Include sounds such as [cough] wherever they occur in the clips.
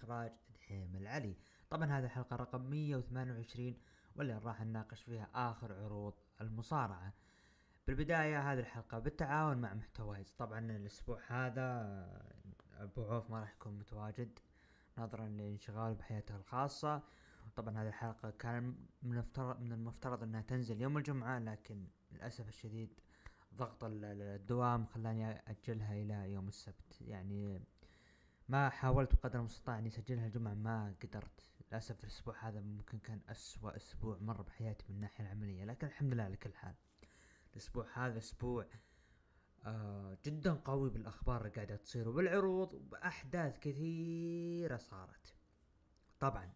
الإخراج دحيم العلي. طبعا هذه الحلقة رقم 128 واللي راح نناقش فيها آخر عروض المصارعة. بالبداية هذه الحلقة بالتعاون مع محتوايز. طبعا الأسبوع هذا أبو عوف ما راح يكون متواجد نظرا لانشغاله بحياته الخاصة. طبعا هذه الحلقة كان من المفترض من المفترض إنها تنزل يوم الجمعة لكن للأسف الشديد ضغط الدوام خلاني أجلها إلى يوم السبت. يعني ما حاولت بقدر المستطاع أني أسجلها الجمعة ما قدرت. للأسف الأسبوع هذا ممكن كان أسوأ أسبوع مر بحياتي من الناحية العملية لكن الحمد لله على كل حال. الأسبوع هذا أسبوع آه جدا قوي بالأخبار اللي قاعدة تصير وبالعروض وبأحداث كثيرة صارت. طبعا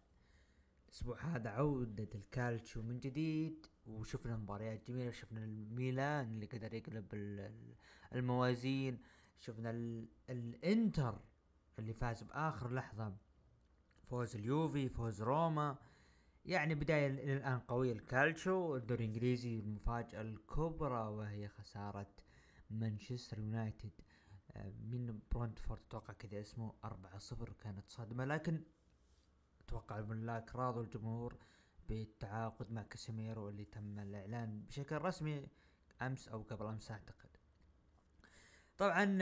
الأسبوع هذا عودة الكالتشو من جديد وشفنا مباريات جميلة شفنا الميلان اللي قدر يقلب الموازين شفنا الإنتر اللي فاز بآخر لحظة فوز اليوفي فوز روما. يعني بداية إلى الآن قوية الكالتشو. الدوري الإنجليزي المفاجأة الكبرى وهي خسارة مانشستر يونايتد آه، من برينتفورد. أتوقع كذا اسمه أربعة صفر كانت صدمة لكن أتوقع الملاك راضوا الجمهور بالتعاقد مع كاسيميرو اللي تم الإعلان بشكل رسمي أمس أو قبل أمس أعتقد. طبعا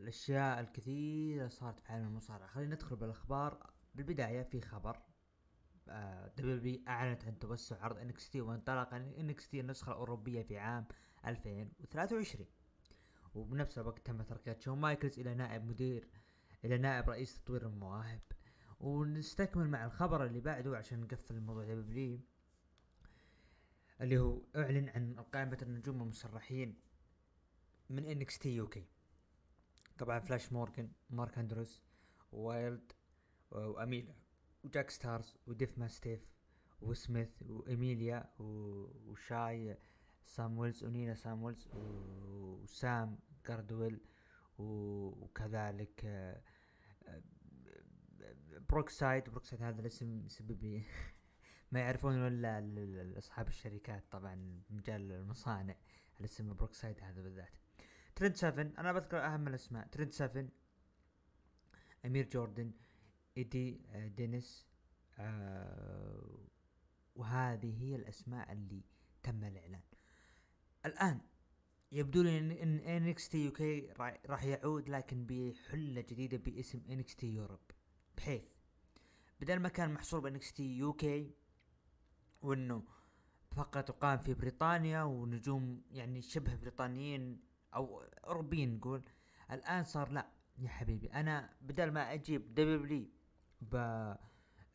الأشياء الكثيرة صارت في عالم المصارعة خلينا ندخل بالأخبار. بالبداية في خبر WWE أعلنت عن توسع عرض NXT وانطلق NXT النسخة الأوروبية في عام 2023 وبنفس الوقت تم ترقية شون مايكلز إلى نائب مدير إلى نائب رئيس تطوير المواهب. ونستكمل مع الخبر اللي بعده عشان نقفل الموضوع دبليو اللي هو إعلن عن قائمة النجوم المسرحين من NXT UK طبعا فلاش مورغان مارك اندروس وايلد واميلا وجاك ستارز وديف ماستيف وسميث واميليا وشاي سامويلز ونينا سامويلز وسام جاردويل وكذلك آه، بروكسايد. بروكسايد هذا الاسم يسبب لي [laughs] ما يعرفون إلا أصحاب الشركات طبعا مجال المصانع الاسم بروكسايد هذا بالذات. ترنت 7 أنا بذكر أهم الأسماء. ترنت 7 أمير جوردن إيدي آه، دينيس آه وهذه هي الأسماء اللي تم الإعلان. الآن يبدو لي ان إن NXT UK راح يعود لكن بحلة جديدة باسم NXT Europe. بحيث بدل ما كان محصور ب NXT UK وإنه فقط يقام في بريطانيا ونجوم يعني شبه بريطانيين أو اوروبيين نقول الآن صار لا يا حبيبي أنا بدل ما أجيب WWE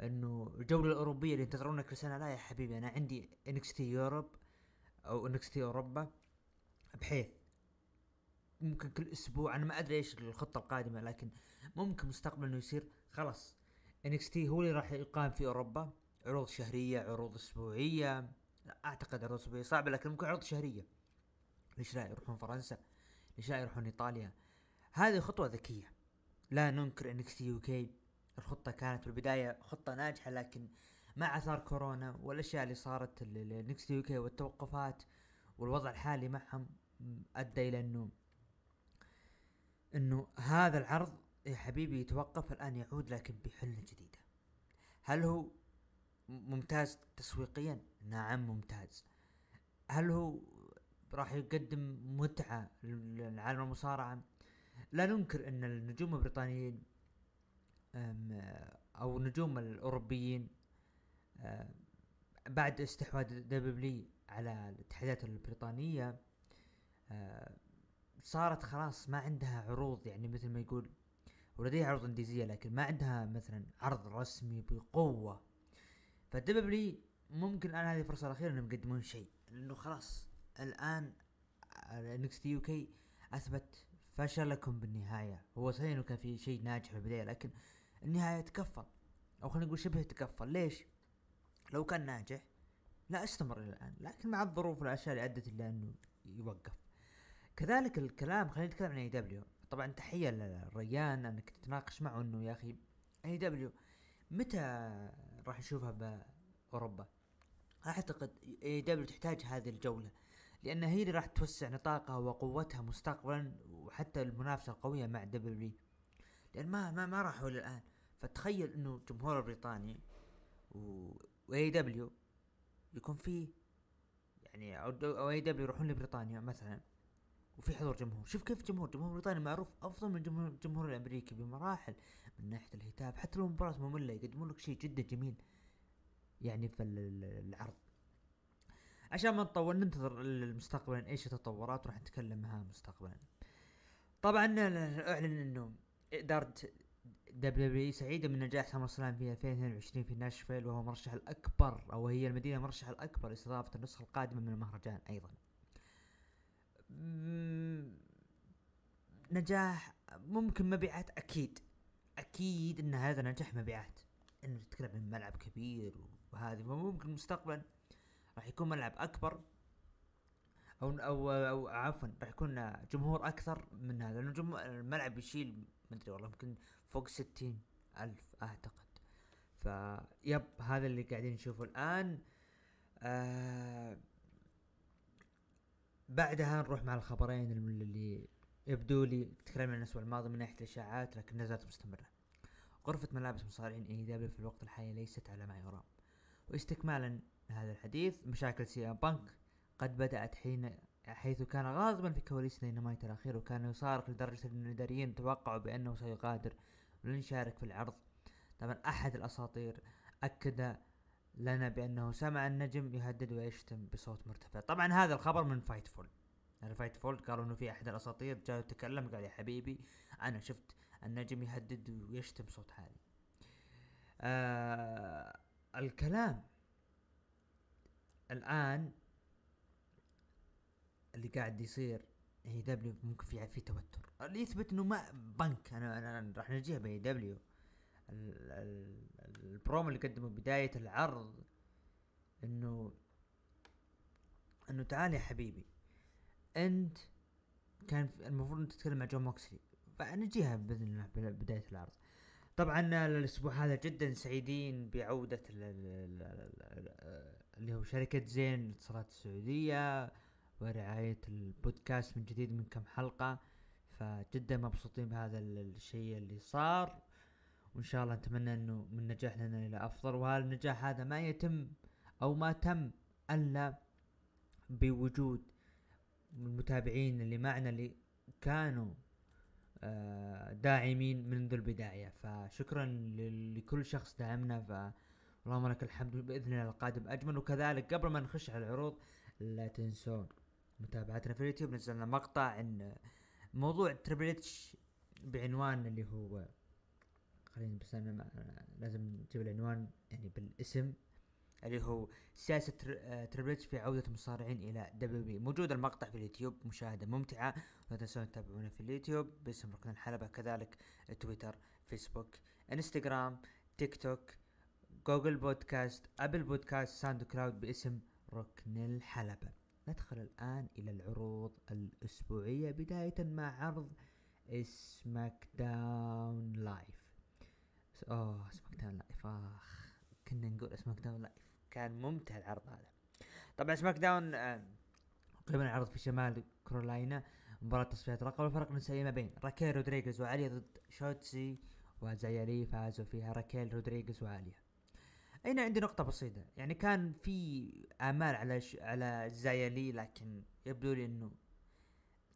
إنه الجولة الأوروبية اللي ينتظرونها كل سنة لا يا حبيبي أنا عندي NXT Europe أو NXT أوروبا بحيث ممكن كل أسبوع أنا ما أدري إيش الخطة القادمة لكن ممكن مستقبلا إنه يصير خلاص NXT هو اللي راح يقام في أوروبا عروض شهرية عروض أسبوعية لا أعتقد عروض أسبوعية صعبة لكن ممكن عروض شهرية. ليش لا يروحون فرنسا ليش لا يروحون إيطاليا. هذه خطوة ذكية. لا ننكر NXT UK الخطة كانت بالبداية خطة ناجحة لكن مع آثار كورونا والأشياء اللي صارت ل NXT UK والتوقفات والوضع الحالي معهم أدى إلى انه إنه هذا العرض يا حبيبي يتوقف الآن يعود لكن بحلة جديدة هل هو ممتاز تسويقيا؟ نعم ممتاز. هل هو راح يقدم متعة لعالم المصارعة. لا ننكر أن النجوم البريطانيين أو النجوم الأوروبيين بعد استحواذ WWE على الاتحادات البريطانية صارت خلاص ما عندها عروض يعني مثل ما يقول ولديها عروض انديزية لكن ما عندها مثلا عرض رسمي بقوة. ف WWE ممكن الآن هذه الفرصة الأخيرة إنهم يقدمون شيء لأنه خلاص الآن NXT UK أثبت فشلكم بالنهاية. هو صحيح إنه كان في شيء ناجح في البداية لكن النهاية تقفل. أو خلينا نقول شبه تقفل. ليش؟ لو كان ناجح لاستمر إلى الآن. لكن مع الظروف والأشياء اللي أدت إلى أنه يوقف. كذلك الكلام خلينا نتكلم عن AEW طبعا تحية لريان كنت أتناقش معه إنه يا أخي AEW متى راح نشوفها بأوروبا؟ أعتقد AEW تحتاج هذه الجولة. لأن هي اللي راح توسع نطاقها وقوتها مستقبلا وحتى المنافسة القوية مع WWE لأن ما ما, ما راحوا الان فتخيل إنه الجمهور البريطاني و AEW يكون فيه يعني أو AEW يروحون لبريطانيا مثلا وفي حضور جمهور. شوف كيف جمهور. جمهور بريطاني معروف أفضل من جمهور الجمهور الأمريكي بمراحل. من ناحية الهتاف حتى لو مباراه مملة يقدمون لك شيء جدا جميل. يعني في العرض. عشان ما نطول ننتظر المستقبلا إيش التطورات وراح نتكلم عنها مستقبلا. طبعا أعلن إنه إدارة دبليو سعيدة من نجاح سمر سلام في 2022 في ناشفيل وهو مرشح الأكبر أو هي المدينة المرشح الأكبر لاستضافة النسخة القادمة من المهرجان أيضا. نجاح ممكن مبيعات أكيد أكيد إن هذا نجاح مبيعات. انه تتكلم عن ملعب كبير وهذه ممكن مستقبلا. راح يكون ملعب أكبر أو أو أو عفوا راح يكون جمهور أكثر من هذا لأنه الملعب يشيل مدري والله يمكن فوق ستين ألف أعتقد. فيب هذا اللي قاعدين نشوفه الآن. آه بعدها نروح مع الخبرين اللي يبدو لي تكلمنا عن الأسبوع الماضي من ناحية الإشاعات لكن نزلت مستمرة. غرفة ملابس مصارعين AEW في الوقت الحالي ليست على ما يرام واستكمالا هذا الحديث. مشاكل سي ام بانك قد بدأت حين حيث كان غاضبا في كواليس دينامايت الأخير وكان يصارخ لدرجة أن الإداريين توقعوا بأنه سيغادر ولن يشارك في العرض. طبعا أحد الأساطير أكد لنا بأنه سمع النجم يهدد ويشتم بصوت مرتفع. طبعا هذا الخبر من Fightful يعني Fightful قالوا إنه في أحد الأساطير جاء يتكلم قال يا حبيبي أنا شفت النجم يهدد ويشتم بصوت عالي. آه الكلام الآن اللي قاعد يصير اي دبليو ممكن في في توتر. اللي يثبت إنه ما بنك. أنا أنا راح نجيها باي دبليو. البرومو اللي قدمه بداية العرض انه إنه تعال يا حبيبي. أنت كان المفروض أنت تتكلم مع جون موكسلي. فنجيها بإذن الله بداية العرض. طبعا الأسبوع هذا جدا سعيدين بعودة اللي هو شركة زين للاتصالات السعودية ورعاية البودكاست من جديد من كم حلقة. فجدا مبسوطين بهذا الشيء اللي صار. وإن شاء الله نتمنى إنه من نجاح لنا إلى أفضل. وهالنجاح هذا ما يتم أو ما تم إلا بوجود المتابعين اللي معنا اللي كانوا آه، داعمين منذ البداية. فشكرا لكل شخص دعمنا ف اللهم لك الحمد بإذن الله القادم أجمل. وكذلك قبل ما نخش على العروض لا تنسون متابعتنا في اليوتيوب. نزلنا مقطع عن موضوع تريبل اتش بعنوان اللي هو خليني بس أنا لازم نجيب العنوان يعني بالاسم اللي هو سياسة تريبل اتش في عودة المصارعين إلى WWE. موجود المقطع في اليوتيوب مشاهدة ممتعة لا تنسون تتابعونا في اليوتيوب. باسم ركن الحلبة كذلك تويتر فيسبوك انستغرام تيك توك Google Podcast Apple Podcast SoundCloud باسم ركن الحلبة. ندخل الآن إلى العروض الأسبوعية بداية مع عرض SmackDown Live. أوه SmackDown Live. آخ كنا نقول SmackDown Live. كان ممتع العرض هذا. طبعا SmackDown آه قبل العرض في شمال كرولاينا مباراة تصفيات لقب الفرق النسائية ما بين راكيل رودريغيز وعالية ضد شوتسي وزايا لي فازوا فيها راكيل رودريغيز وعالية. هنا عندي نقطة بسيطة؟ يعني كان في آمال على ش... على زايا لي لكن يبدو لي إنه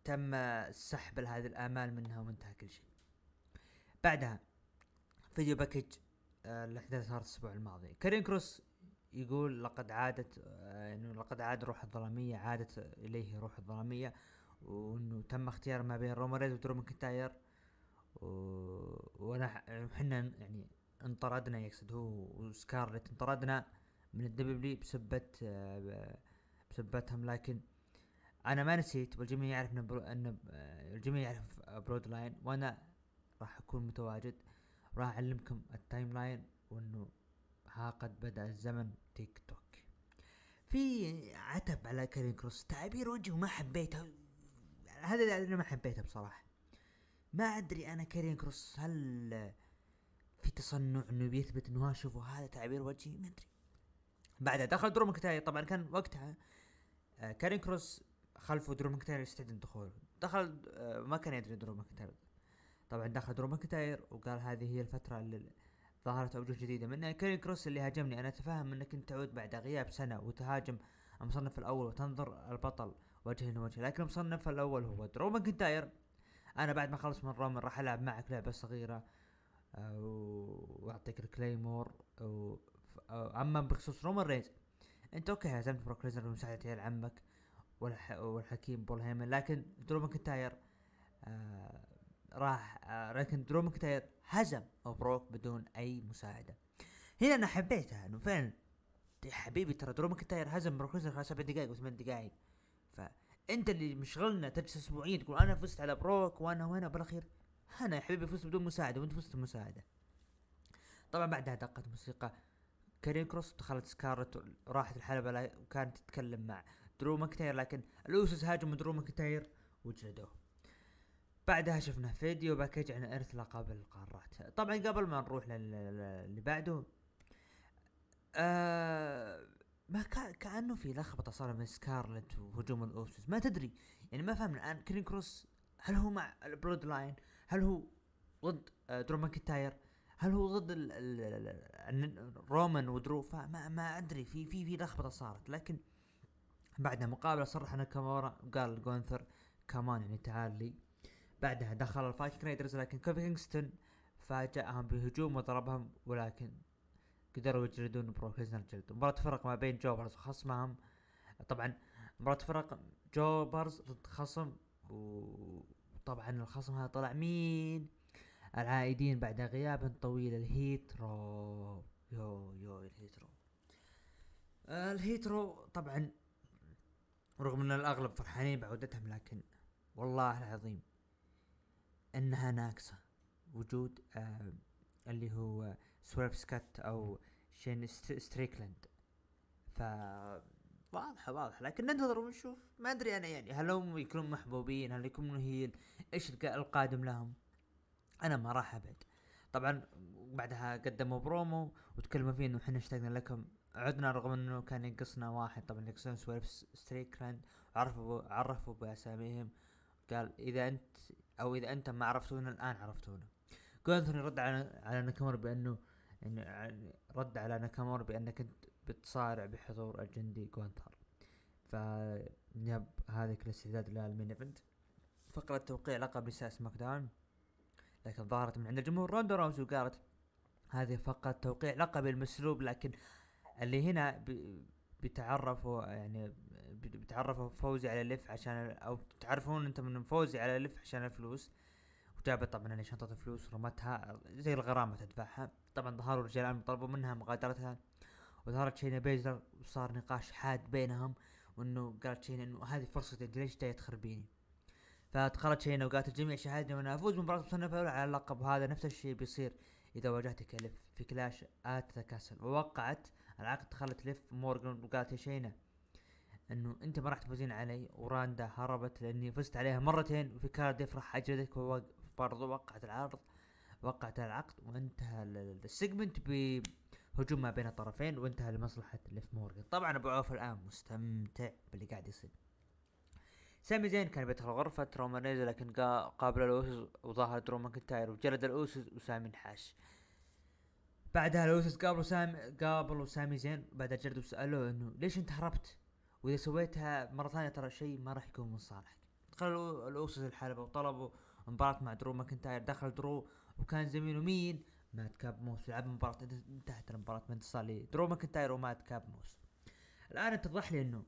تم سحب هذه الآمال منها وانتهى كل شيء. بعدها video package آه الاحداث صارت الأسبوع الماضي. كاريون كروس يقول لقد عادت آه إنه لقد عاد روح الظلامية عادت إليه روح الظلامية وإنه تم اختيار ما بين رومان رينز ودرو ماكنتاير ونحن يعني انطردنا يقصد هو وسكارلت انطردنا من ال WWE بسبة بسبتهم. لكن أنا ما نسيت والجميع يعرف إن, آه، الجميع يعرف Bloodline وأنا راح أكون متواجد. راح أعلمكم ال timeline وإنه ها قد بدأ الزمن tick tock. في عتب على كارين كروس تعابير وجهه ما حبيته. هذا اللي ما حبيته بصراحة. ما أدري أنا كارين كروس هل في تصنع إنه بيثبت إنه شوفوا هذا تعبير وجهي ما أدري. بعدها دخل درو طبعا كان وقتها آه كارين كروس خلفه درو ماكنتاير يستعد الدخول دخل آه، ما كان يدري درو ماكنتاير طبعا دخل درو ماكنتاير وقال هذه هي الفترة اللي ظهرت أوجه جديدة. منها كارين كروس اللي هاجمني أنا أتفهم إنك أنت تعود بعد غياب سنة وتهاجم المصنف الأول وتنظر البطل وجها لوجه لكن المصنف الأول هو درو ماكنتاير أنا بعد ما خلص من رومان راح ألعب معك لعبة صغيرة. واعطيك ال Claymore أما بخصوص رومان رينز. أنت okay هزمت بروك ليزنر بمساعدة عيال عمك والح... والحكيم بول هيمن لكن درو ماكنتاير آه راح آه لكن درو ماكنتاير هزم بروك بدون أي مساعدة. هنا أنا حبيتها إنه فعلا يا حبيبي ترى درو ماكنتاير هزم بروك ليزنر خلال سبع دقائق وثمان دقائق فأنت اللي مشغلنا تجلس أسبوعين تقول أنا فزت على بروك وأنا وأنا بالأخير أنا يا حبيبي فزت بدون مساعدة وانت فزت بمساعده طبعا بعدها دقت موسيقى. كارين كروس دخلت سكارلت راحت الحلبة وكانت تتكلم مع درو ماكنتاير لكن الأوسس هاجموا درو ماكنتاير وجلدوه. بعدها شفنا video package عن إرث لقب القارات طبعا قبل ما نروح للي بعده آه ما كأنه في لخبطة صار من سكارلت وهجوم الأوسس. ما تدري يعني ما فهمنا الآن كرين كروس هل هو مع البلود لاين هل هو ضد آه درو ماكنتاير؟ هل هو ضد ال ال رومان ودرو؟ فما ما أدري. في في في لخبطة صارت. لكن بعدها مقابلة صرح ناكامورا وقال جونثر كمان يعني تعال لي. بعدها دخل الفايكنغ ريدرز لكن كوفي كينغستون فاجأهم بهجوم وضربهم ولكن قدروا يجلدون بروك ليزنر جلد. مباراة فرق ما بين jobbers وخصمهم. طبعا مباراة فرق jobbers ضد خصم وطبعا الخصم هذا طلع مين؟ العائدين بعد غياب طويل الهيت رو. yo yo الهيت رو. الهيت رو طبعا رغم إن الأغلب فرحانين بعودتهم لكن والله العظيم إنها ناقصة. وجود آه اللي هو سويرف سكوت أو شين ستريكلاند. ف واضحة واضحة. لكن ننتظر ونشوف. ما أدري أنا يعني هل هم يكونون محبوبين؟ هل يكونون هي إيش القادم لهم؟ أنا ما راح أبعد. طبعا بعدها قدموا برومو وتكلموا فيه إنه إحنا اشتقنا لكم. عدنا رغم إنه كان ينقصنا واحد. طبعا ينقصنا سويرف ستريكلاند. عرفوا عرفوا بأساميهم. قال إذا انت أو إذا أنتم ما عرفتونا الآن عرفتونا. جونثوني رد على على بانه يعني رد على ناكامورا بأنك أنت بتصارع بحضور الجندي جونثر ف yep هذه الاستعداد لل main event. فقرة توقيع لقب نساء سماك داون. لكن ظهرت من عند الجمهور روندا راوسي وقالت هذه فقط توقيع لقب المسلوب لكن اللي هنا بيتعرفوا يعني بيتعرفوا فوزي على لف عشان أو تعرفون أنتم من فوزي على لف عشان الفلوس. وجابت طبعا اللي شنطة فلوس رمتها زي الغرامة تدفعها. طبعا ظهروا الرجال طلبوا منها مغادرتها وظهرت شينا بيزلر وصار نقاش حاد بينهم وإنه قالت شينا إنه هذه انت ليش جاي تخربيني فدخلت شينا وقالت الجميع شهادة وأنا أفوز بمباراة مصنفة على اللقب وهذا نفس الشيء بيصير إذا واجهتك لف في كلاش آت كاسل. ووقعت العقد دخلت لف مورجان وقالت يا شينا إنه أنت ما راح تفوزين علي وروندا هربت لأني فزت عليها مرتين وفي كارديف راح أجلدك وبرضه وقعت العرض وقعت العقد وانتهى ال segment بهجوم ما بين الطرفين وانتهى لمصلحة ليف مورجان طبعا أبو عوف الآن مستمتع باللي قاعد يصير سامي زين كان بيدخل غرفة رومان رينز لكن قابل الأوسس وظهر درو ماكنتاير وجلد الأوسس وسامي انحاش بعدها الأوسس قابلوا سامي قابلوا سامي زين بعد جلد وسألوه إنه ليش أنت هربت؟ وإذا سويتها مرة ثانية ترى شيء ما راح يكون من صالحك. دخلوا الأوسس الحلبة وطلبوا مباراة مع درو ماكنتاير دخل درو وكان زميله مين؟ ماد كاب موس لعب مباراة انتهت المباراة بانتصار لدرو ماكنتاير وماد كاب موس. الآن اتضح لي إنه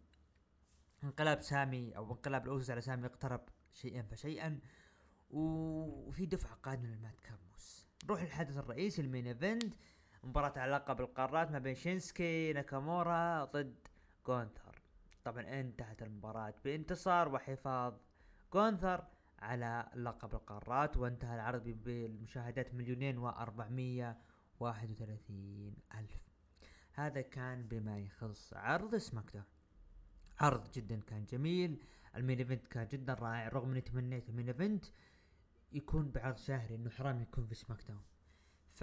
انقلاب سامي أو انقلاب الأوسس على سامي اقترب شيئا فشيئا وفي دفعة قادمة لماد كاب موس نروح للحدث الرئيسي ال main event. مباراة على لقب القارات ما بين شينسكي ناكامورا ضد جونثر. طبعا انتهت المباراة بانتصار وحفاظ جونثر. على لقب القارات وانتهى العرض بالمشاهدات مليونين وأربعمية واحد وثلاثين ألف. هذا كان بما يخص عرض سماك داون. عرض جدا كان جميل ال main event كان جدا رائع رغم إني تمنيت ال main event يكون بعرض شهري إنه حرام يكون في سماك داون. ف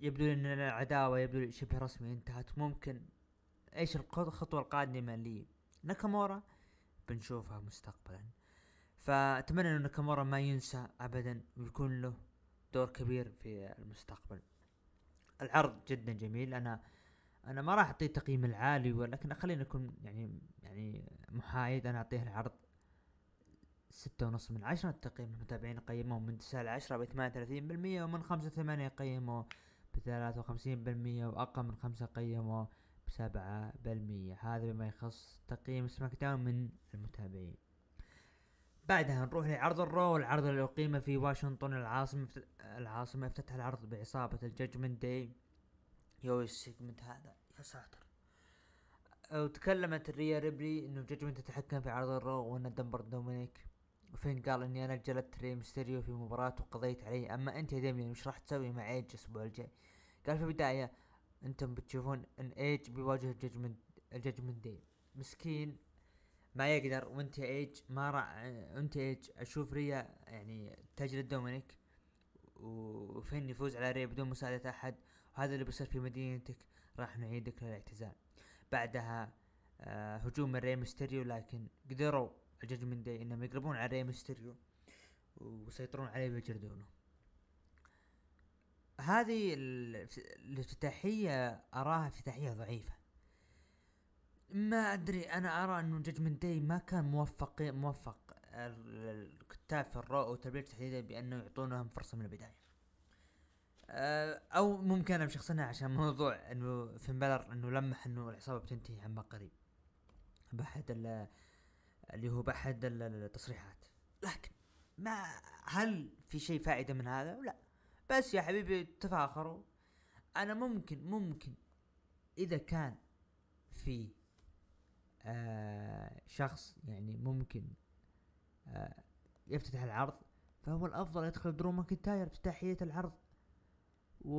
يبدو إن العداوة يبدو شبه رسمي انتهت. ممكن إيش الخطوة القادمة لي ناكامورا بنشوفها مستقبلا. فأتمنى انه ناكامورا ما ينسى ابدا ويكون له دور كبير في المستقبل. العرض جدا جميل. أنا أنا ما راح أعطيه تقييم العالي ولكن خلينا نكون يعني يعني محايد. أنا أعطيه العرض ستة ونص من عشرة. تقييم المتابعين قيموه من تسعة لعشرة بثمانية وثلاثين بالمية ومن خمسة ثمانية قيموه بثلاثة وخمسين بالمية وأقل من خمسة قيموه بسبعة بالمية. هذا بما يخص تقييم SmackDown من المتابعين. بعدها نروح لعرض ال Raw العرض اللي أقيم في واشنطن العاصمة العاصمة افتتح العرض بعصابة ال Judgment Day. يو ال segment هذا. يا ساتر. وتكلمت ريا ريبلي إنه Judgment تتحكم في عرض ال Raw وان دمرت دومينيك. وفين قال إني أنا جلدت ري ميستيريو في مباراة وقضيت عليه. أما أنت يا ديميان وش راح تسوي مع إيج الأسبوع الجاي؟ قال في البداية أنتم بتشوفون إن إيج بيواجه ال Judgment ال Judgment Day. مسكين ما يقدر وانت ايج ما راح انت ايج أشوف ريا يعني تجلد دومينيك وفين يفوز على ري بدون مساعدة أحد وهذا اللي بيصير في مدينتك راح نعيدك للاعتزال. بعدها آه هجوم من ري ميستيريو لكن قدروا ال Judgment Day إنهم يضربون على ري ميستيريو ويسيطرون عليه ويجردونه هذه الافتتاحية أراها افتتاحية ضعيفة. ما أدري أنا أرى إنه Judgment Day ما كان موفق موفق الكتاب في ال Raw وتربل اتش تحديدا بأنه يعطونهم فرصة من البداية. آه، أو ممكن أنا بشخصنا عشان موضوع إنه فين بالور إنه لمح إنه العصابة بتنتهي عما قريب. باحد اللي هو باحد التصريحات. لكن ما هل في شيء فائدة من هذا؟ لا. بس يا حبيبي تفاخروا. أنا ممكن ممكن إذا كان في آه شخص يعني ممكن آه يفتتح العرض فهو الأفضل يدخل درو ماكنتاير افتتاحية العرض. و...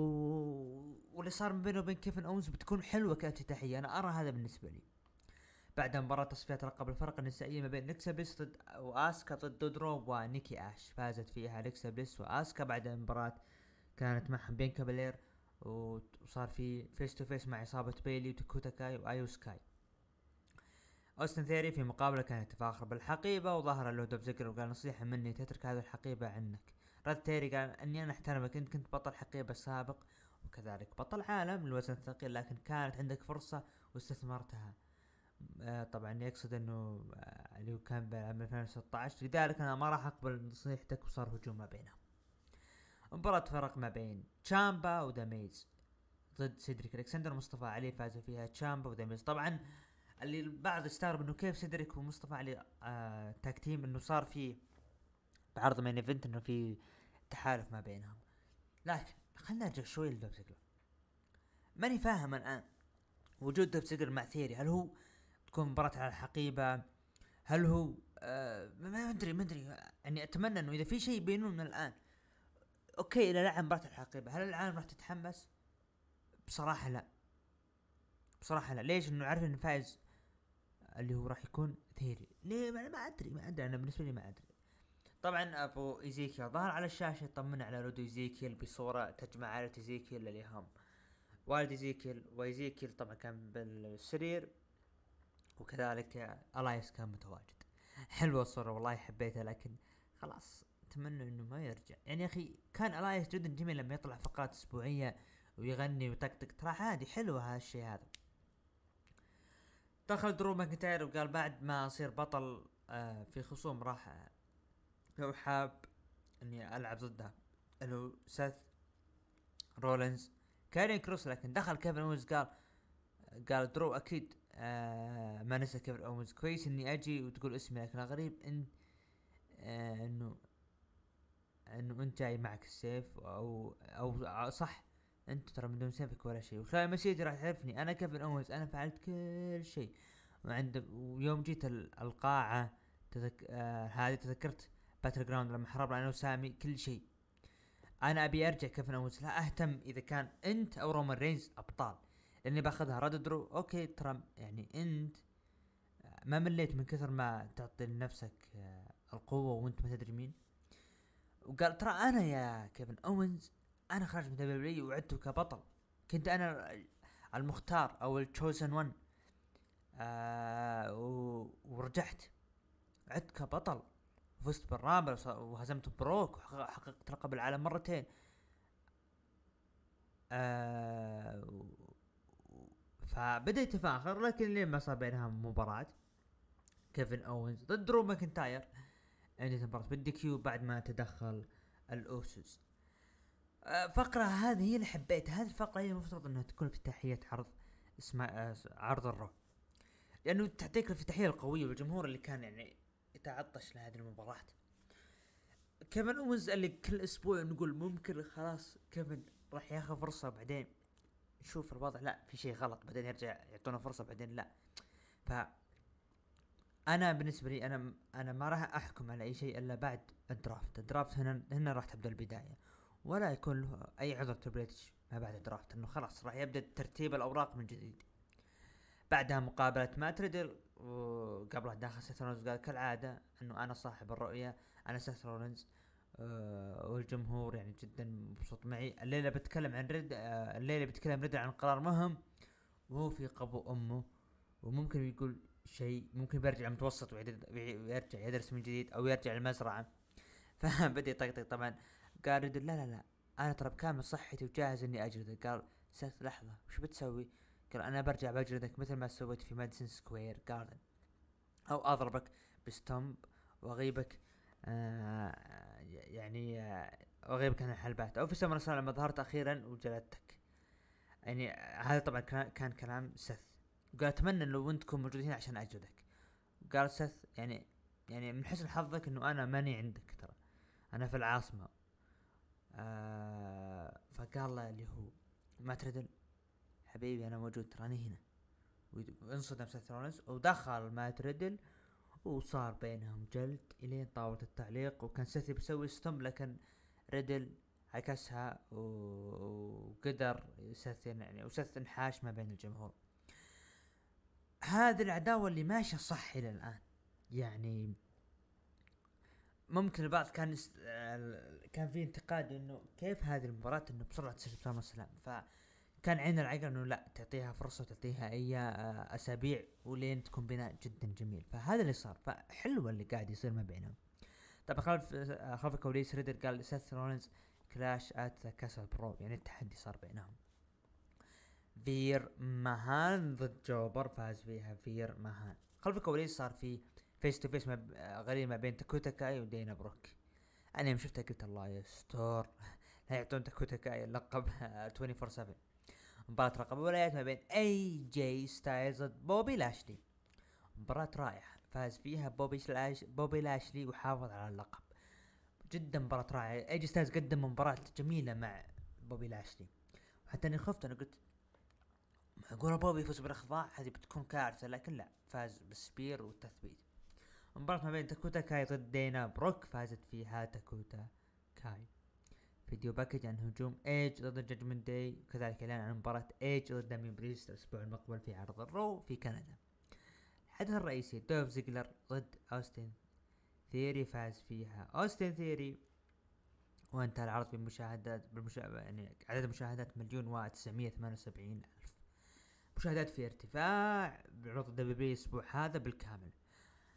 واللي صار بينه وبين كيفن أونز بتكون حلوة كافتتاحيه أنا أرى هذا بالنسبة لي. بعد مباراة تصفيات لقب الفرق النسائية ما بين أليكسا بليس ضد وآسكا ضد دودروب ونيكي آش. فازت فيها أليكسا بليس وآسكا بعد مباراة كانت معهم بيانكا بلير وصار في face to face مع عصابة بيلي وداكوتا كاي وآيو سكاي. أوستن ثيوري في مقابلة كان يتفاخر بالحقيبة وظهر له دولف زيجلر وقال نصيحة مني تترك هذه الحقيبة عنك. رد ثيوري قال إني أنا أحترمك انت كنت بطل حقيبة سابق وكذلك بطل عالم للوزن الثقيل لكن كانت عندك فرصة واستثمرتها. آه طبعا يقصد إنه آه اللي كان بعام 2016 لذلك أنا ما راح أقبل نصيحتك وصار هجوم ما بينهم. مباراة فرق ما بين تشامبا وذا ميز ضد سيدريك ألكسندر ومصطفى علي فازوا فيها تشامبا وذا ميز. طبعا اللي البعض استغرب إنه كيف سيدريك ومصطفى علي آه tag إنه صار في بعرض Main Event إنه في تحالف ما بينهم. لكن خلنا نرجع شوي لدولف زيجلر ماني فاهم الآن وجود دولف زيجلر مع ثيوري. هل هو تكون مباراة على الحقيبة؟ هل هو آه ما أدري ما أدري. يعني أتمنى إنه إذا في شيء بينهم من الآن okay اذا لعب مباراة الحقيبة. هل العالم راح تتحمس؟ بصراحة لا. بصراحة لا. ليش؟ إنه عارف إنه فايز اللي هو راح يكون ثيوري ليه؟ ما أدري ما أدري. أنا بالنسبة لي ما أدري. طبعا أبو ايزيكيل ظهر على الشاشة يطمن على ولده ايزيكيل بصورة تجمع عائله ايزيكيل اللي هم والد ايزيكيل وايزيكيل طبعا كان بالسرير وكذلك ألايس كان متواجد. حلوة الصورة والله حبيتها لكن خلاص أتمنى إنه ما يرجع. يعني يا أخي كان ألايس جدا جميل لما يطلع فقرات أسبوعية ويغني ويطقطق. ترى عادي حلوة هالشيء هذا. دخل درو ماكنتاير وقال بعد ما أصير بطل آه في خصوم راح لو حاب إني ألعب ضدها. اللي هو سيث رولينز كارين كروس لكن دخل كيفن اوينز قال قال درو أكيد آه ما نسى كيفن اوينز كويس إني أجي وتقول اسمي لكن غريب إن آه إنه إنه أنت جاي معك السيف أو أو صح أنت ترى من دون سيفك ولا شيء. وخلال مسيرتي راح تعرفني. أنا كيفن اوينز أنا فعلت كل شيء. وعند ويوم جيت القاعة تذك... آه هذه تذكرت Battleground لما حربنا أنا وسامي كل شيء. أنا أبي أرجع كيفن اوينز لا أهتم إذا كان أنت أو رومان رينز أبطال. لأني باخذها رد درو. okay ترى يعني أنت ما مليت من كثر ما تعطي لنفسك آه، القوة وأنت ما تدري مين. وقال ترى أنا يا كيفن أوينز أنا خرجت من W وعدت كبطل. كنت أنا المختار أو ال chosen one آه ورجعت. عدت كبطل. وفزت بال Rumble وهزمت بروك وحققت لقب العالم مرتين. آه فبدا يتفاخر لكن لين ما صار بينهم مباراة. كيفن أوينز ضد درو ماكنتاير. تنتهي مباراة بال DQ بعد ما تدخل الاوسوس الفقرة آه، هذه هي اللي حبيتها هذه الفقرة هي المفترض إنها تكون افتتاحية عرض اسمها آه، عرض ال Raw. لأنه تعطيك الافتتاحية القوية والجمهور اللي كان يعني يتعطش لهذه المباراة. كيفن اوينز اللي كل أسبوع نقول ممكن خلاص كيفن راح ياخذ فرصة بعدين نشوف الوضع. لا في شيء غلط بعدين يرجع يعطونا فرصة بعدين لا. ف أنا بالنسبة لي أنا أنا ما راح أحكم على أي شيء إلا بعد ال draft. ال draft هنا هنا راح تبدأ البداية. ولا يكون له أي عذر تربل اتش ما بعد ال draft إنه خلاص راح يبدأ ترتيب الأوراق من جديد. بعدها مقابلة مات ريدل وقبلها داخل سيث رولنز قال كالعادة إنه أنا صاحب الرؤية أنا سيث رولنز أه والجمهور يعني جدا مبسوط معي. الليلة بتكلم عن رد أه الليلة بتكلم رد عن قرار مهم وهو في قبو أمه. وممكن يقول شيء ممكن بيرجع متوسط ويرجع يدرس من جديد أو يرجع المزرعة [laughs] فبدأ يطقطق طبعا. قال ريدل لا لا لا أنا ترى بكامل صحتي وجاهز إني اجلدك قال سيث لحظة وش بتسوي؟ قال أنا برجع بجلدك مثل ما سويت في ماديسون سكوير جاردن أو أضربك ب stomp وأغيبك آه يعني آه وأغيبك عن الحلبات. أو في سمر لما ظهرت أخيرا وجلدتك. يعني هذا طبعا كان كلام سث. قال أتمنى لو موجود هنا عشان أجلدك. قال سث يعني يعني من حسن حظك إنه أنا ماني عندك ترى. أنا في العاصمة. آه فقال له اللي هو مات ريدل حبيبي أنا موجود تراني هنا. وانصدم سيث رولنز ودخل مات ريدل وصار بينهم جلد إلين طاولة التعليق وكان سيث بيسوي stomp لكن ريدل عكسها وقدر سيث يعني وسيث انحاش ما بين الجمهور. هذه العداوة اللي ماشية صح إلى الآن. يعني ممكن البعض كان كان في انتقاد إنه كيف هذه المباراة إنه بسرعة تصير بسمر سلام ف كان عين العقل إنه لا تعطيها فرصة وتعطيها أي آه، أسابيع ولين تكون بناء جدا جميل. فهذا اللي صار. فحلو اللي قاعد يصير ما بينهم. طبعا خلف آه، خلف الكواليس ريدل قال سيث رولينز Clash at Castle bro يعني التحدي صار بينهم. فير ماهان ضد jobber فاز فيها فير ماهان خلف الكواليس صار في face to face غريب ما بين داكوتا كاي ودينا بروك. أنا يوم شفتها قلت الله يستر لا يعطون داكوتا كاي اللقب 24 7 مباراة لقب الولايات ما بين اي جي ستايلز ضد بوبي لاشلي. مباراة رائعة فاز فيها بوبي لاش بوبي لاشلي وحافظ على اللقب. جدا مباراة رائعة. اي جي ستايلز قدم مباراة جميلة مع بوبي لاشلي. وحتى أني خفت أنا قلت معقولة بوبي يفوز بالأخضاع هذه بتكون كارثة لكن لا فاز بال spear والتثبيت. مباراة ما بين داكوتا كاي ضد دينا بروك فازت فيها داكوتا كاي. video package عن هجوم إيج ضد Judgment Day وكذلك إعلان عن مباراة إيج ضد دامين بريست الأسبوع المقبل في عرض الرو في كندا. الحدث الرئيسي دولف زيجلر ضد اوستن ثيوري فاز فيها. اوستن ثيوري وانتهى العرض بمشاهدات. يعني عدد مشاهدات مليون و 978 ألف. مشاهدات في ارتفاع بعرض W الأسبوع هذا بالكامل.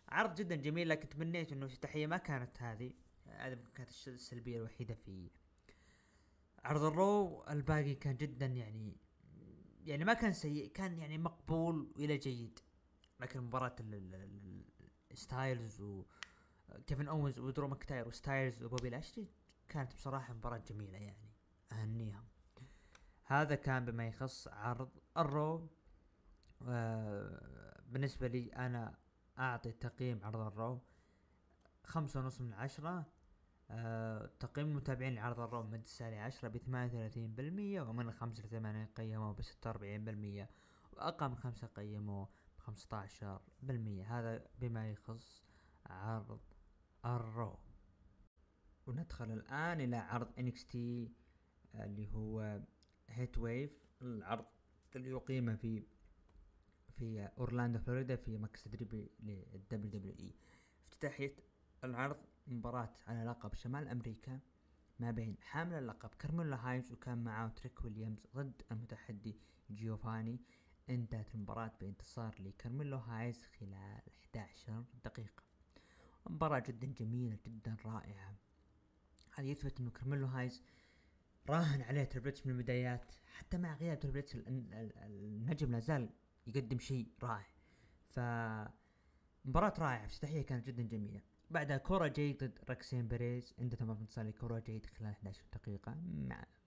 عرض جدا جميل لكن تمنيت إنه النهاية ما كانت هذه. هذه كانت السلبية الوحيدة في عرض الرو. الباقي كان جدا يعني يعني ما كان سيء كان يعني مقبول إلى جيد. لكن مباراة ستايلز و كيفن اونز ودرو ماكتاير وستايلز وبوبي لاشلي كانت بصراحة مباراة جميلة يعني أهنيهم. هذا كان بما يخص عرض الرو. آه بالنسبة لي أنا أعطي تقييم عرض الرو خمسة ونص من عشرة آه تقييم المتابعين لعرض الرو من تسعة لعشرة بثمانية وثلاثين بالمية ومن خمسة لثمانية قيموا بستة وأربعين بالمية وأقل من خمسة قيموا بخمسة عشر بالمية. هذا بما يخص عرض الرو. وندخل الآن إلى عرض NXT اللي هو Heatwave العرض اللي يقيم في في أورلاندو فلوريدا في مركز تدريبي لل WWE. افتتاحية العرض مباراة على لقب شمال أمريكا ما بين حامل اللقب كارميلو هايز وكان معاه تريك ويليامز ضد المتحدي جيوفاني. انتهت المباراة بانتصار لكارميلو هايز خلال 11 دقيقة. مباراة جدا جميلة جدا رائعة. هذا يثبت انه كارميلو هايز راهن عليه تربل اتش من البدايات؟ حتى مع غياب تربل اتش النجم لازال يقدم شيء رائع. ف مباراة رائعة افتتاحية كانت جدا جميلة. بعدها كورا جيد ضد روكسان بيريز. عنده تمام انتصار كورا جيد خلال 11 دقيقة.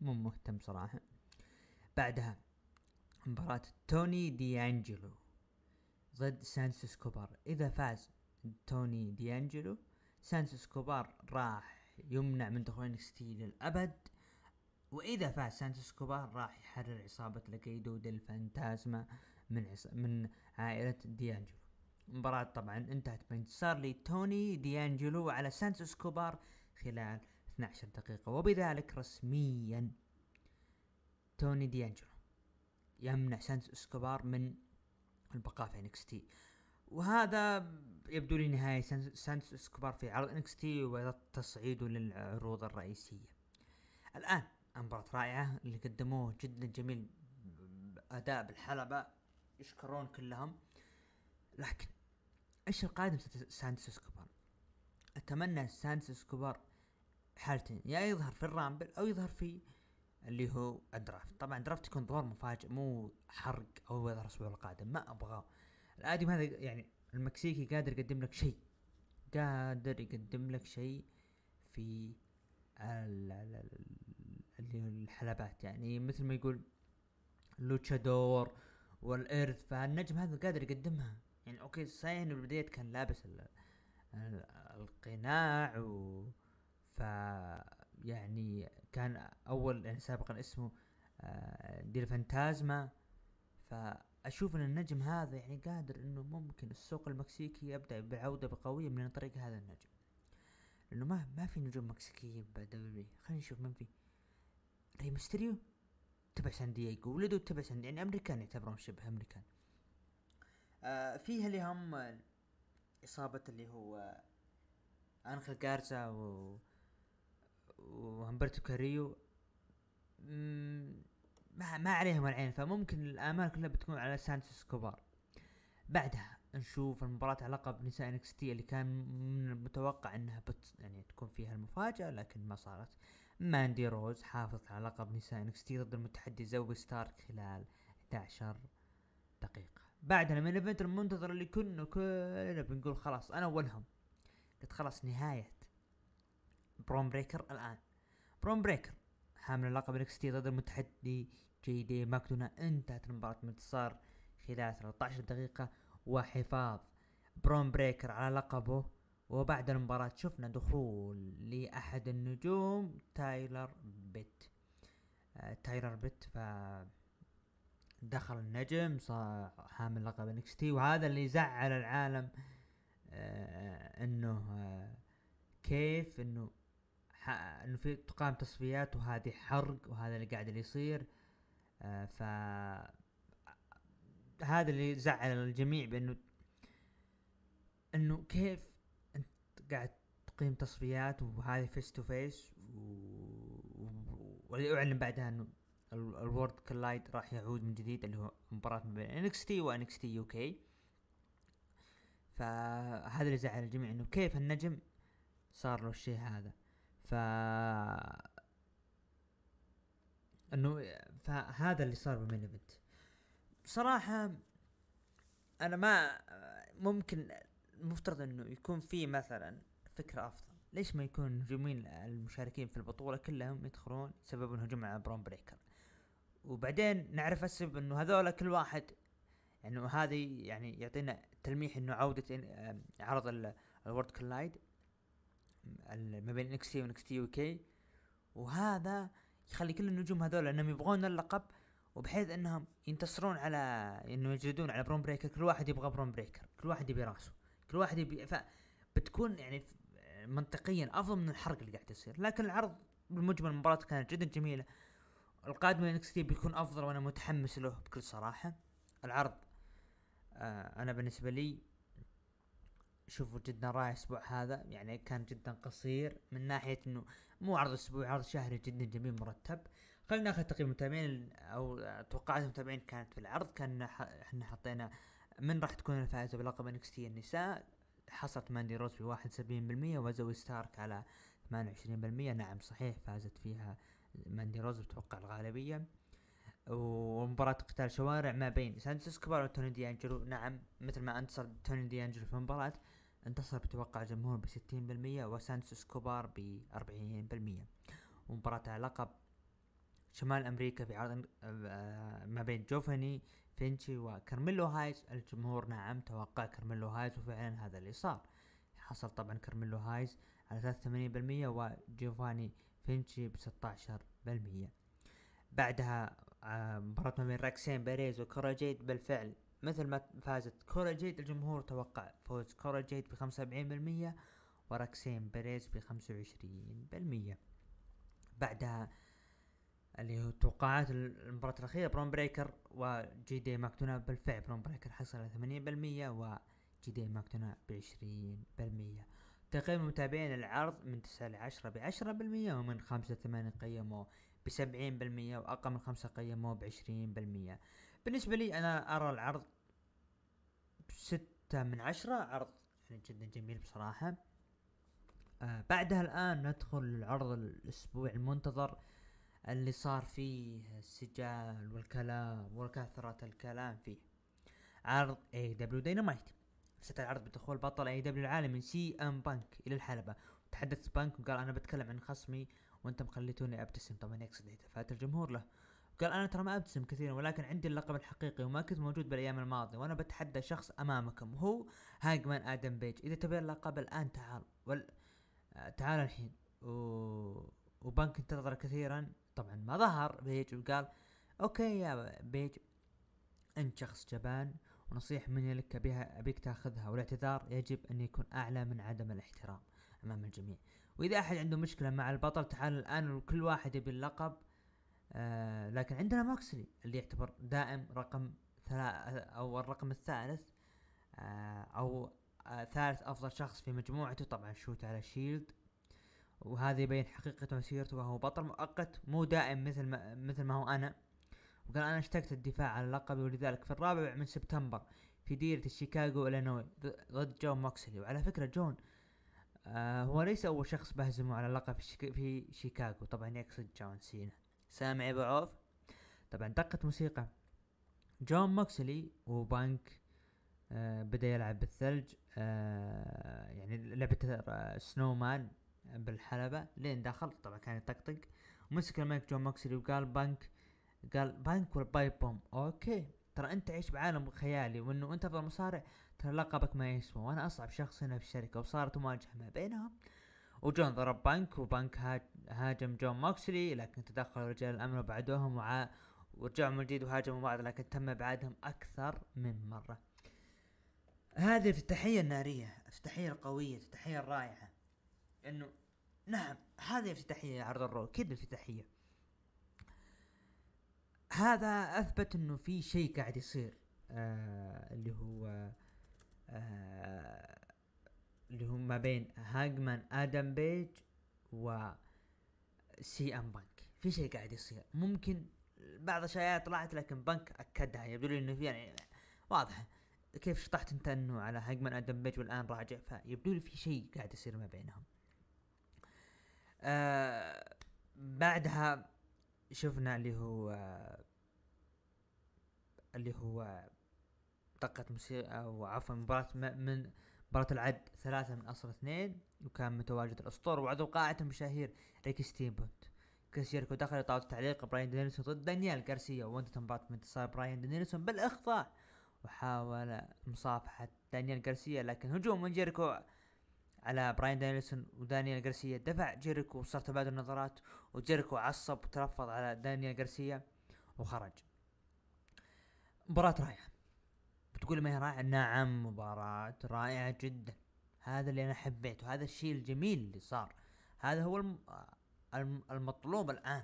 مو مهتم صراحة. بعدها مباراة توني دي انجلو ضد سانتوس إسكوبار إذا فاز توني دي انجلو سانتوس إسكوبار راح يمنع من دخول NXT للأبد. وإذا فاز سانتوس إسكوبار راح يحرر عصابة ليغادو ديل فانتازما. من عص... من عائلة ديانجلو. المباراة طبعا انتهت بانتصار لتوني ديانجلو على سانتوس إسكوبار خلال 12 دقيقة وبذلك رسميا توني ديانجلو يمنع سانتوس إسكوبار من البقاء في NXT وهذا يبدو لي نهاية سانتوس إسكوبار في عرض NXT وتصعيده للعروض الرئيسية. الآن مباراة رائعة اللي قدموه جدا جميل أداء بالحلبة. يشكرون كلهم. لكن إيش القادم سانتوس اسكوبار أتمنى سانتوس اسكوبار حالتين يا يظهر في ال Rumble أو يظهر في اللي هو ال draft. طبعا draft يكون ظهور مفاجئ مو حرق أو يظهر الأسبوع القادم ما أبغاه. الآدم هذا يعني المكسيكي قادر يقدم لك شيء قادر يقدم لك شيء في اللي الحلبات. يعني مثل ما يقول luchador والإرث فالنجم هذا قادر يقدمها. يعني أوكي صحيح إنه بالبداية كان لابس القناع و ف يعني كان أول يعني سابقا اسمه آه، ديل فانتازما. فأشوف إن النجم هذا يعني قادر إنه ممكن السوق المكسيكي يبدأ بعودة بقوية من طريق هذا النجم. لأنه ما ما في نجوم مكسيكيين ب WWE خلينا نشوف من في. ري ميستيريو؟ تبع سان دييغو ولده تبع سان يعني أمريكان يعتبرون شبه أمريكان. آه فيها اللي هم إصابة اللي هو انخل جارزا و وهمبرتو كاريو. ما ما عليهم العين فممكن الآمال كلها بتكون على سانتوس اسكوبار. بعدها نشوف المباراة على لقب نساء NXT اللي كان من المتوقع إنها بت يعني تكون فيها المفاجأة لكن ما صارت. ماندي روز حافظت على لقب نساء NXT ضد المتحدي زوي ستارك خلال 11 دقيقة. بعدها ال main event المنتظر اللي كنا كلنا بنقول خلاص أنا اولهم قلت خلاص نهاية. برون بريكر الآن. برون بريكر حامل اللقب NXT ضد المتحدي جي دي ماكدونا انتهت المباراة بانتصار خلال 13 دقيقة وحفاظ. برون بريكر على لقبه وبعد المباراة شفنا دخول لأحد النجوم تايلر بيت. آه تايلر بيت ف دخل النجم صار حامل لقب NXT وهذا اللي زعل العالم آه إنه آه كيف إنه إنه في تقام تصفيات وهذه حرق وهذا اللي قاعد اللي يصير. آه ف هذا اللي زعل الجميع بإنه إنه كيف قاعد تقيم تصفيات وهذه face to face ويعلن بعدها إنه ال Worlds Collide راح يعود من جديد اللي هو مباراة ما بين NXT و NXT UK فهذا اللي زعل الجميع إنه كيف النجم صار له الشيء هذا. ف إنه فهذا اللي صار بال main event. بصراحة أنا ما ممكن المفترض إنه يكون في مثلا فكرة أفضل. ليش ما يكون النجومين المشاركين في البطولة كلهم يدخلون يسببون هجوم على برون بريكر؟ وبعدين نعرف السبب إنه هذول كل واحد يعني هذه يعني يعطينا تلميح إنه عودة عرض ال Worlds Collide ما بين NXT و NXT UK وهذا يخلي كل النجوم هذول إنهم يبغون اللقب وبحيث إنهم ينتصرون على إنه يجلدون على برون بريكر. كل واحد يبغى برون بريكر كل واحد يبي رأسه. كل واحد يبي ف بتكون يعني منطقيا أفضل من الحرق اللي قاعد يصير. لكن العرض بالمجمل المباراة كانت جدا جميلة. القادم من NXT بيكون أفضل وأنا متحمس له بكل صراحة. العرض آه أنا بالنسبة لي شوفوا جدا رائع الأسبوع هذا يعني كان جدا قصير من ناحية إنه مو عرض أسبوعي عرض شهري جدا جميل مرتب. خلينا ناخذ تقييم المتابعين أو توقعات المتابعين كانت في العرض. كان إحنا حطينا من راح تكون الفائزة بلقب NXT النساء؟ حصلت ماندي روز سبعين بالمية وزوي ستارك على ثمانية وعشرين بالمية. نعم صحيح فازت فيها ماندي روز بتوقع الغالبية. ومباراة قتال شوارع ما بين سانتوس اسكوبار وتوني دي انجلو نعم مثل ما أنتصر توني دي انجلو في المباراة انتصر بتوقع الجمهور بستين بالمية وسانتوس اسكوبار بأربعين بالمية. ومباراة على لقب شمال أمريكا في عرض آه، ما بين جوفاني فينشي وكارميلو هايز الجمهور نعم توقع كارميلو هايز وفعلا هذا اللي صار. حصل طبعا كارميلو هايز على 83% وجوفاني فينشي ب 16% بعدها آه، مباراة ما بين راكسين بيريز وكورا جيد بالفعل مثل ما فازت كورا جيد الجمهور توقع فوز كورا جيد ب 75% وراكسين بيريز ب 25% بعدها اللي هو توقعات المباراة الأخيرة برون بريكر وجي دي ماكدونا بالفعل. برون بريكر حصل على ثمانين بالمية وجي دي ماكدونا بعشرين بالمية. تقييم المتابعين العرض من تسعة لعشرة بعشرة بالمية ومن خمسة ثمانية قيموا بسبعين بالمية وأقل من خمسة قيموا بعشرين بالمية. بالنسبة لي أنا أرى العرض ستة من عشرة عرض يعني جدا جميل بصراحة. آه بعدها الآن ندخل للعرض الأسبوع المنتظر. اللي صار فيه السجال والكلام وكثرة الكلام فيه. عرض AEW Dynamite افتتح العرض بدخول بطل AEW العالمي سي ام بانك إلى الحلبة. تحدث بانك وقال أنا بتكلم عن خصمي وأنتم خليتوني أبتسم. طبعا يقصد هتافات الجمهور له. قال أنا ترى ما أبتسم كثيرا ولكن عندي اللقب الحقيقي وما كنت موجود بالأيام الماضية وأنا بتحدى شخص أمامكم هو هانجمان آدم بيج. إذا تبي اللقب الآن تعال وال... تعال الحين. و... وبنك انتظر كثيرا. طبعا ما ظهر بيج وقال أوكي يا بيج أنت شخص جبان ونصيحة مني لك بها أبيك تأخذها والاعتذار يجب أن يكون أعلى من عدم الاحترام أمام الجميع. وإذا أحد عنده مشكلة مع البطل تعال الآن وكل واحد يبي اللقب. آه لكن عندنا موكسلي اللي يعتبر دائم رقم أو الرقم الثالث. آه أو آه ثالث أفضل شخص في مجموعته طبعا shot على شيلد. وهذا يبين حقيقة مسيرته وهو بطل مؤقت مو دائم مثل ما مثل ما هو أنا. وقال أنا اشتقت الدفاع عن لقبي ولذلك في الرابع من سبتمبر في ديرة شيكاغو الينوي ضد جون موكسلي. وعلى فكرة جون آه هو ليس أول شخص بهزمه على اللقب في, في شيكاغو. طبعا يقصد جون سينا. سامع أبو عوف؟ طبعا دقت موسيقى. جون موكسلي وبانك آه بدأ يلعب بالثلج آه يعني لعبة snowman بالحلبة. لين دخل طبعا كان يطقطق. ومسك المايك جون موكسلي وقال بانك قال بانك ولا pipe bomb. أوكي. ترى أنت عايش بعالم خيالي وإنه انت افضل مصارع ترى لقبك ما يسوى وأنا أصعب شخص هنا في الشركة وصارت مواجهة ما بينهم. وجون ضرب بانك وبانك هاجم جون موكسلي لكن تدخل رجال الأمن وبعدوهم وع... ورجعوا من جديد وهاجموا بعض لكن تم ابعادهم أكثر من مرة. هذه الافتتاحية النارية الافتتاحية القوية الافتتاحية الرائعة إنه نعم هذه افتتاحية عرض الرو كذا افتتاحية هذا أثبت إنه في شيء قاعد يصير آه اللي هو آه اللي هو ما بين هانجمان آدم بيج و سي أم بانك. في شيء قاعد يصير. ممكن بعض الاشياء طلعت لكن بنك أكدها. يبدو لي إنه في يعني واضح. كيف شطحت أنت إنه على هانجمان آدم بيج والآن راجع؟ فيبدو لي في شيء قاعد يصير ما بينهم. آه بعدها شفنا اللي هو اللي هو دقة موسيقى أو عفوا مباراة من مباراة العد ثلاثة من أصل اثنين وكان متواجد الاسطورة وعضو قاعة المشاهير ريكي ستيمبوت كريس جيريكو دخل طاولة التعليق براين دانيلسون ضد دانيال غارسيا. وانتهت مباراة انتصار براين دانيلسون بالاخضاع وحاول مصافحة دانيال غارسيا لكن هجوم من جيريكو على براين دانيلسون ودانيال غارسيا. دفع جيريكو وصار تبادل نظرات وجيريكو عصب وتنرفز على دانيال غارسيا وخرج. مباراة رائعة. بتقول ما هي رائعة؟ نعم مباراة رائعة جدا. هذا اللي أنا حبيته هذا الشيء الجميل اللي صار. هذا هو الم... المطلوب الآن.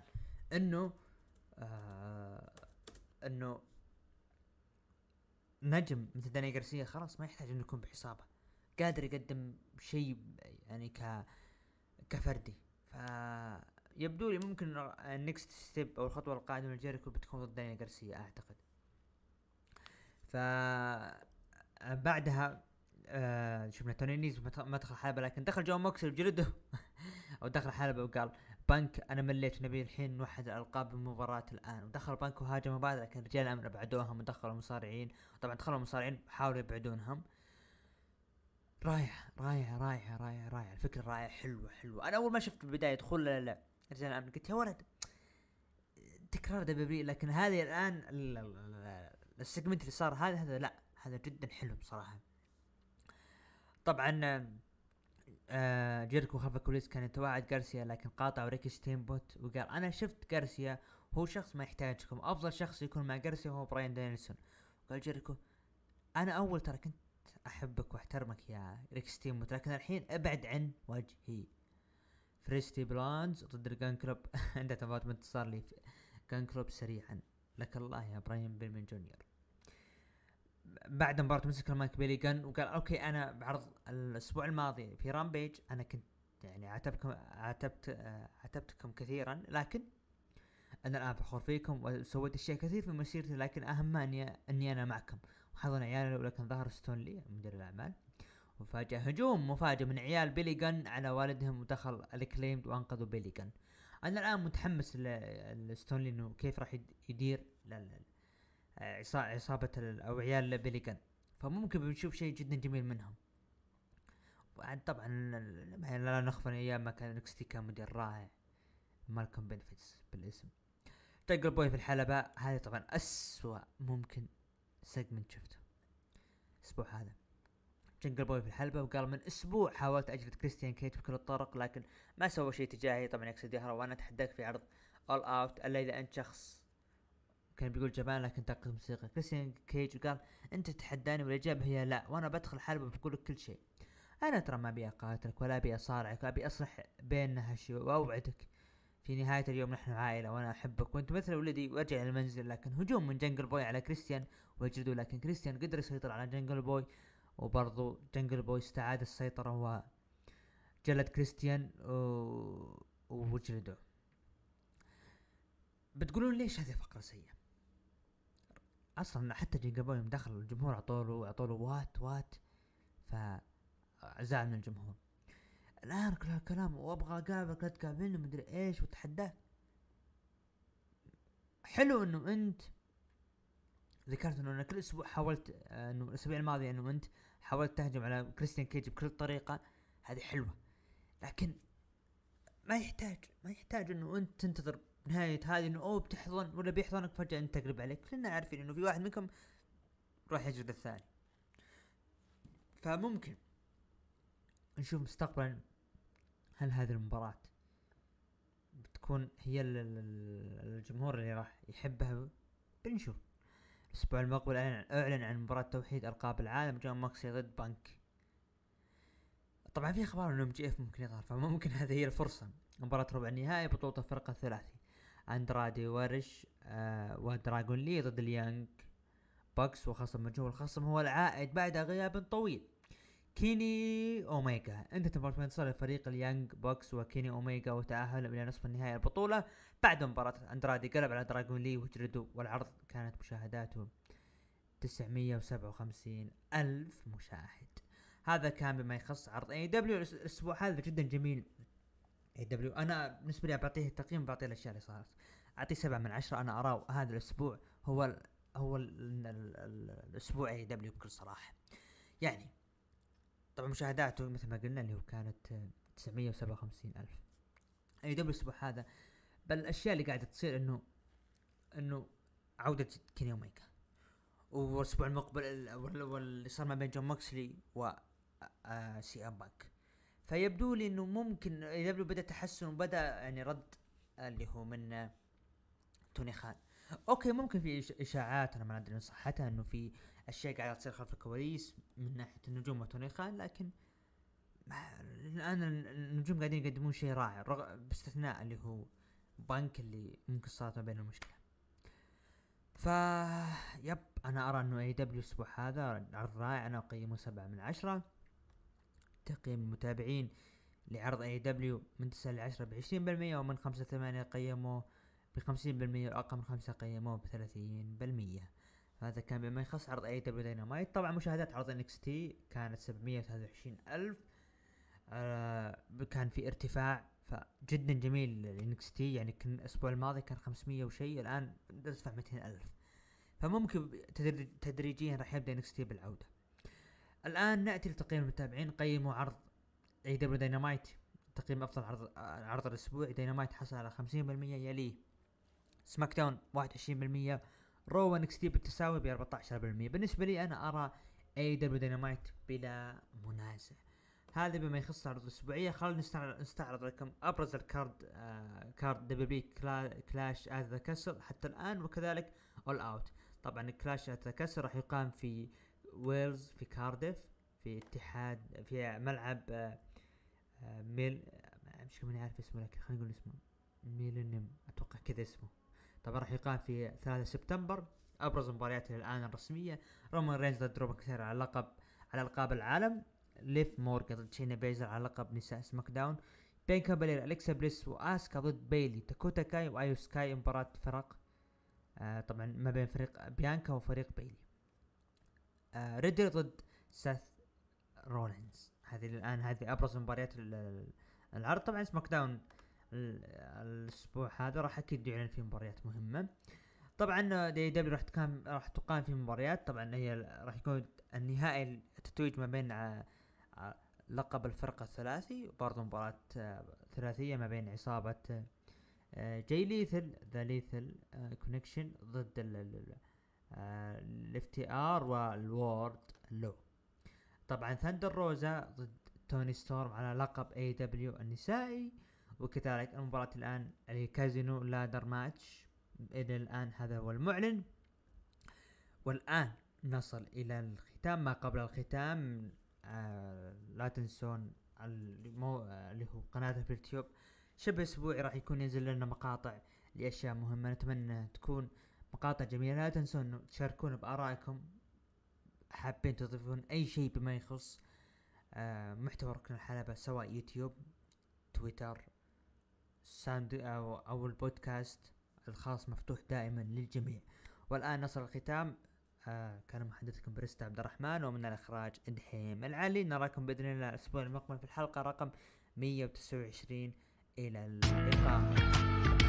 إنه آه إنه نجم مثل داني غارسيا خلاص ما يحتاج إنه يكون بحسابه. قادر يقدم شيء يعني ك كفردي. ف يبدو لي ممكن ال next step أو الخطوة القادمة لجيريكو بتكون ضد داني غارسيا أعتقد. ف بعدها آه شفنا توني نيز مت- مدخل حلبة لكن دخل جون موكسلي بجلده. [laughs] أو دخل حلبة وقال بنك أنا مليت نبي الحين نوحد الالقاب بمباراة الآن. ودخل بنك وهاجم مبادرة لكن رجال الأمن أبعدوهم ودخلوا المصارعين. طبعا دخلوا المصارعين حاولوا يبعدونهم. رايح رايح رايح رايح رايح. الفكرة رايح حلوة حلوة. أنا أول ما شفت البداية دخول لا رجال الأمن قلت يا ولد تكرار دبابي لكن هذه الآن ال- ال- ال- السيجمنت اللي صار هذا هذا لا. هذا جدا حلو بصراحة. طبعا آه، جيركو خلف الكواليس كان يتواعد جارسيا لكن قاطع ريكي ستينبوت وقال أنا شفت جارسيا هو شخص ما يحتاجكم. أفضل شخص يكون مع جارسيا هو براين دانيلسون. قال جيركو أنا أول ترى كنت أحبك وأحترمك يا ريكي ستيمبوت لكن الحين أبعد عن وجهي. فارستي بلوندز ضد الجن كلوب. [laughs] عنده تفاوت انتصار لي. جن كلوب سريعا. لك الله يا براين بيلمن جونيور. بعد مباراة مسك المايك بيلي جن وقال أوكي أنا بعرض الأسبوع الماضي في رامبيج. أنا كنت يعني عاتبكم عاتبت عاتبتكم كثيرا لكن أنا الآن فخور فيكم وسويت أشياء كثير في مسيرتي لكن أهم أني أني أنا معكم. وحضن عيالي ولكن ظهر ستوكلي مدير الأعمال. وفاجأ هجوم مفاجئ من عيال بيلي جن على والدهم ودخل الأكليمد وأنقذوا بيلي جن أنا الآن متحمس لستوكلي إنه كيف راح يد- يدير عصابة أو عيال بيلي جن فممكن بنشوف شيء جدا جميل منهم. وعاد طبعا لا نخفى أيام ما كان NXT كان مدير رائع. مالكوم بيفنز بالاسم. جنجل بوي في الحلبة. هذه طبعا أسوأ ممكن segment شفته. الأسبوع هذا. جنجل بوي في الحلبة وقال من أسبوع حاولت أجلد كريستيان كيج بكل الطرق لكن ما سوى شيء تجاهي. طبعا يقصد يهرب وأنا أتحداك في عرض اول اوت الا اذا أنت شخص كان بيقول جبان لكن تقصد موسيقى. كريستيان كيج وقال أنت تتحداني والإجابة هي لا وأنا بدخل حلبة بقول لك كل شيء. أنا ترى ما أبي أقاتلك ولا أبي أصارعك أبي أصلح بيننا هالشيء وأوعدك. في نهاية اليوم نحن عائلة وأنا أحبك. وأنت مثل ولدي وأرجع إلى المنزل لكن هجوم من جنجل بوي على كريستيان وجلده لكن كريستيان قدر يسيطر على جنجل بوي وبرضو جنجل بوي استعاد السيطرة وجلد كريستيان و... وجلده. بتقولون ليش هذه فقرة سيئة؟ أصلا حتى جنجل بوي دخل الجمهور اعطوله اعطوله what what فزعل من الجمهور. الآن كل هالكلام وأبغى أقابلك لا تقابلني مدري إيش وتحداك حلو إنه أنت ذكرت إنه أنا كل أسبوع حاولت آه، إنه الأسبوع الماضي إنه أنت حاولت تهجم على كريستيان كيج بكل طريقة هذه حلوة. لكن ما يحتاج ما يحتاج إنه أنت تنتظر نهاية هذه إنه أوه بتحضن ولا بيحضنك فجأة أنت تقلب عليك. كلنا عارفين إنه في واحد منكم راح يجلد الثاني فممكن. نشوف مستقبلا هل هذه المباراة بتكون هي ال- ال- ال- الجمهور اللي راح يحبها؟ بنشوف. الأسبوع المقبل اعلن عن مباراة توحيد ألقاب العالم جون موكسلي ضد بانك. طبعا في أخبار إنه MJF ممكن يظهر فممكن هذه هي الفرصة. مباراة ربع النهائي بطولة الفرقة الثلاثي. أندرادي وروش آه ودراغون لي ضد ال Young Bucks وخصم مجهول الخصم هو العائد بعد غياب طويل. كيني اوميجا انتهت مباراة انتصار لفريق ال Young Bucks وكيني اوميجا وتأهلوا إلى نصف النهائي البطولة بعد مباراة أندرادي. قلب على دراغون لي وجلده والعرض كانت مشاهداته 957 ألف مشاهد. هذا كان بما يخص عرض AEW الأسبوع. هذا جدا جميل. AEW أنا بالنسبة لي بعطيه تقييم بعطيه الأشياء اللي صارت. أعطيه سبعة من عشرة. أنا أراه هذا الأسبوع هو ال هو ال ال ال الأسبوع AEW بكل صراحة. يعني طبعا مشاهداته مثل ما قلنا اللي هو كانت آه، 957 ألف. AEW الأسبوع هذا بل الأشياء اللي قاعدة تصير إنه إنه عودة كيني اوميجا والأسبوع المقبل ال- وال- واللي صار ما بين جون موكسلي و سي ام بانك. فيبدو لي إنه ممكن AEW بدأ تحسن وبدأ يعني رد اللي هو من توني خان. okay ممكن في إشاعات أنا ما أدري عن صحتها إنه في أشياء قاعدة تصير خلف الكواليس من ناحية النجوم وتوني خان لكن الآن ال- النجوم قاعدين يقدمون شيء رائع باستثناء اللي هو بانك اللي ممكن صارت ما بينهم مشكلة. ف yep أنا أرى إنه AEW الأسبوع هذا عرض رائع أنا أقيمه سبعة من عشرة. تقييم المتابعين لعرض AEW من تسعة لعشرة بعشرين بالمية ومن خمسة ثمانية قيموه بخمسين بالمية وأقل من خمسة قيموه بثلاثين بالمية. هذا كان بما يخص عرض AEW Dynamite طبعا مشاهدات عرض NXT كانت 723 ألف. آه كان في ارتفاع فجدا جميل ل NXT. يعني كان الأسبوع الماضي كان 500 وشيء الآن ارتفع 200 ألف. فممكن تدريجيا راح يبدأ NXT بالعودة. الآن نأتي لتقييم المتابعين. قيموا عرض AEW Dynamite تقييم أفضل عرض عرض الأسبوع. داينامايت حصل على 50% يليه. SmackDown 21% Raw NXT بالتساوي ب 14% بالنسبة لي أنا أرى AEW Dynamite بلا منازع. هذا بما يخص العروض الاسبوعيه خلينا نستعرض لكم أبرز ال card آه card WWE كلا Clash at the Castle حتى الآن وكذلك All Out طبعا Clash at the Castle راح يقام في ويلز في كارديف في اتحاد في ملعب آه آه ميل مش كمان عارف اسمه لكن خلينا نقول اسمه. ميلينيوم. أتوقع كذا اسمه. طبعا راح يقام في 3 سبتمبر. أبرز مبارياته الآن الرسمية. رومان رينز ضد درو ماكنتاير على لقب على ألقاب العالم. ليف مورغان ضد شاينا بيزلر على لقب نساء SmackDown. بيانكا بلير أليكسا بليس وآسكا ضد بيلي. داكوتا كاي وآيو سكاي مباراة فرق. آه طبعا ما بين فريق بيانكا وفريق بيلي. آه ريدل ضد سيث رولينز. هذه الآن هذه أبرز مباريات العرض. طبعا SmackDown الأسبوع هذا راح أكيد يعلن فيه مباريات مهمة. طبعا AEW راح تقام راح تقام في مباريات. طبعا هي راح يكون النهائي التتويج ما بين لقب الفرقة الثلاثي وبرضه مباراة ثلاثية ما بين عصابة جاي ليثال the Lethal Connection ضد ال FTR و ووردلو. طبعا ثندر روزا ضد توني ستورم على لقب AEW النسائي. وكذلك المباراة الآن اللي هي Casino Ladder Match. إلى الآن هذا هو المعلن. والآن نصل إلى الختام. ما قبل الختام آه لا تنسون اللي هو قناة في اليوتيوب. شبه أسبوعي راح يكون ينزل لنا مقاطع لأشياء مهمة. نتمنى تكون مقاطع جميلة. لا تنسون تشاركونا بآرائكم. حابين تضيفون أي شيء بما يخص آه محتوى ركن الحلبة سواء يوتيوب تويتر ساند أو, أو البودكاست الخاص مفتوح دائما للجميع. والآن نصل الختام. آه كان محدثكم بريست عبد الرحمن ومن الإخراج إدحيم العلي. نراكم بإذن الله الأسبوع المقبل في الحلقة رقم 129 إلى اللقاء.